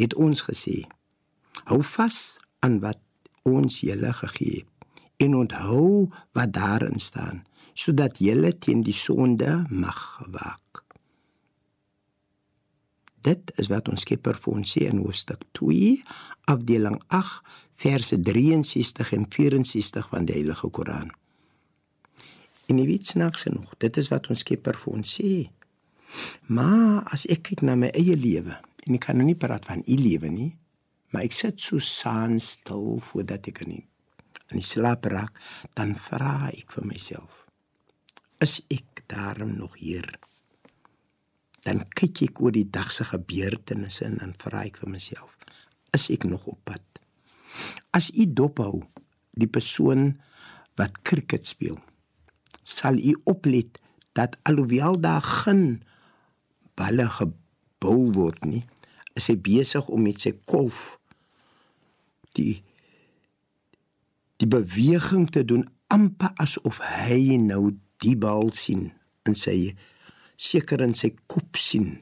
het ons gesê: Hou vas aan wat ons julle gegee het en onthou wat daarin staan, sodat julle teen die sonde mag waak. Dit is wat ons Skepper vir ons sê in hoofstuk 2, afdeling 8, verse 63 en 64 van die Heilige Koran. En jy weet snaaks genoeg, dit is wat ons Skepper vir ons sê. Maar as ek kyk na my eie lewe, en ek kan nou nie praat van u lewe nie, maar ek sit so saans stil voordat ek in die, in die slaap raak, dan vra ek vir myself: Is ek daarom nog hier? dan kyk ek oor die dag se gebeurtenisse en dan vra ek vir myself is ek nog op pad as u dophou die persoon wat cricket speel sal u oplet dat alhoewel daar geen balle gebou word nie is hy besig om met sy kolf die die beweging te doen amper asof hy nou die bal sien in sy seker in sy kop sien.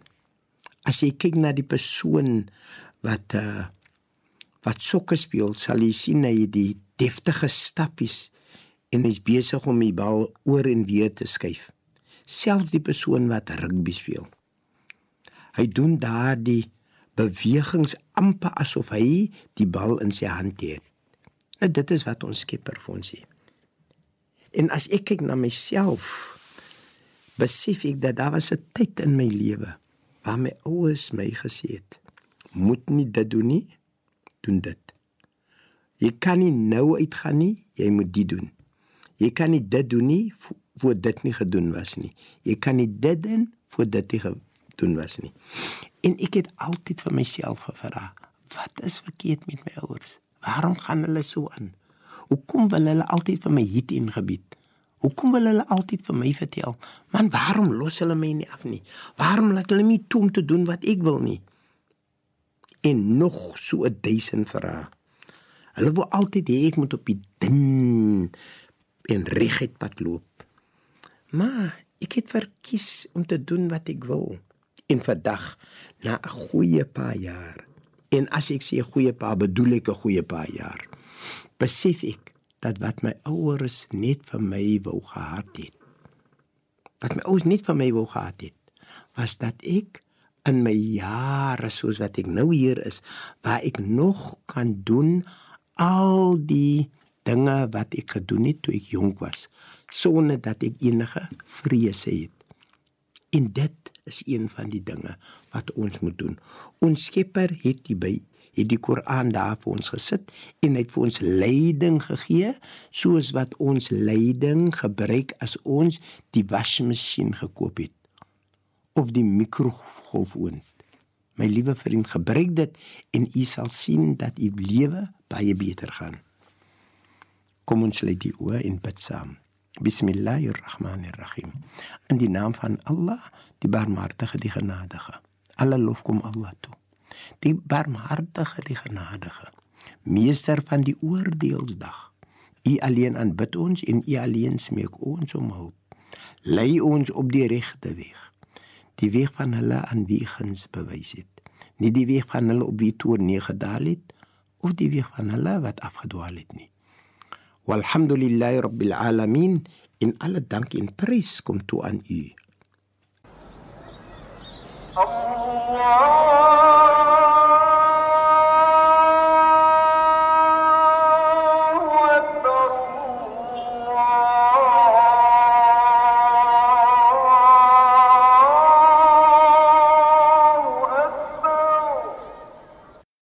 As jy kyk na die persoon wat uh wat sokker speel, sal jy sien hy die deftige stappies en hy's besig om die bal oor en weer te skuif. Selfs die persoon wat rugby speel. Hy doen daardie bewegings amper asof hy die bal in sy hand het. Nou dit is wat ons Skepper vir ons sê. En as ek kyk na myself, besef ek dat daar was 'n tyd in my lewe waar my ouers my gesê het: "Moet nie dit doen nie, doen dit." Jy kan nie nou uitgaan nie, jy moet dit doen. Jy kan nie dit doen nie voor dit nie gedoen was nie. Jy kan nie dit doen voor dit nie gedoen was nie. En ek het altyd vir myself gevra: "Wat is verkeerd met my ouers? Waarom gaan hulle so aan? Hoekom wil hulle altyd vir my hier ingebied?" Hoekom wil hulle altyd vir my vertel? Man, waarom los hulle my nie af nie? Waarom laat hulle my toe om te doen wat ek wil nie? En nog so 'n duisend vrae. Hulle wil altyd hê ek moet op die dun en reguit pad loop. Maar ek het verkies om te doen wat ek wil. En vandag na 'n goeie paar jaar. En as ek sê 'n goeie paar, bedoel ek 'n goeie paar jaar. Besef ek dat wat my ouers net vir my wou gehad het. Wat my ouers net vir my wou gehad het, was dat ek in my jare soos wat ek nou hier is, waar ek nog kan doen al die dinge wat ek gedoen het toe ek jonk was, sonder dat ek enige vrese het. En dit is een van die dinge wat ons moet doen. Ons Skepper het die by het die Koran daar vir ons gesit en het vir ons leiding gegee soos wat ons leiding gebruik as ons die wasmasjien gekoop het of die mikrogolfoond. My liewe vriend, gebruik dit en u sal sien dat u lewe baie beter gaan. Kom ons lê die oë en bid saam. Bismillahirrahmanirrahim. In die naam van Allah, die Barmhartige, die Genadige. Alle lof kom Allah toe. Die barmhartige die genadige. Meester van die oordeelsdag. U alleen aanbid ons en u alleen smeek ons om hulp. Lei ons op die regte weg. Die weg van hulle aan wie guns bewys het. Nie die weg van hulle op wie toe neergedaal het of die weg van hulle wat afgedwaal het nie walhamdulillahi rabbil alamin in alle dank en prys kom toe aan u الله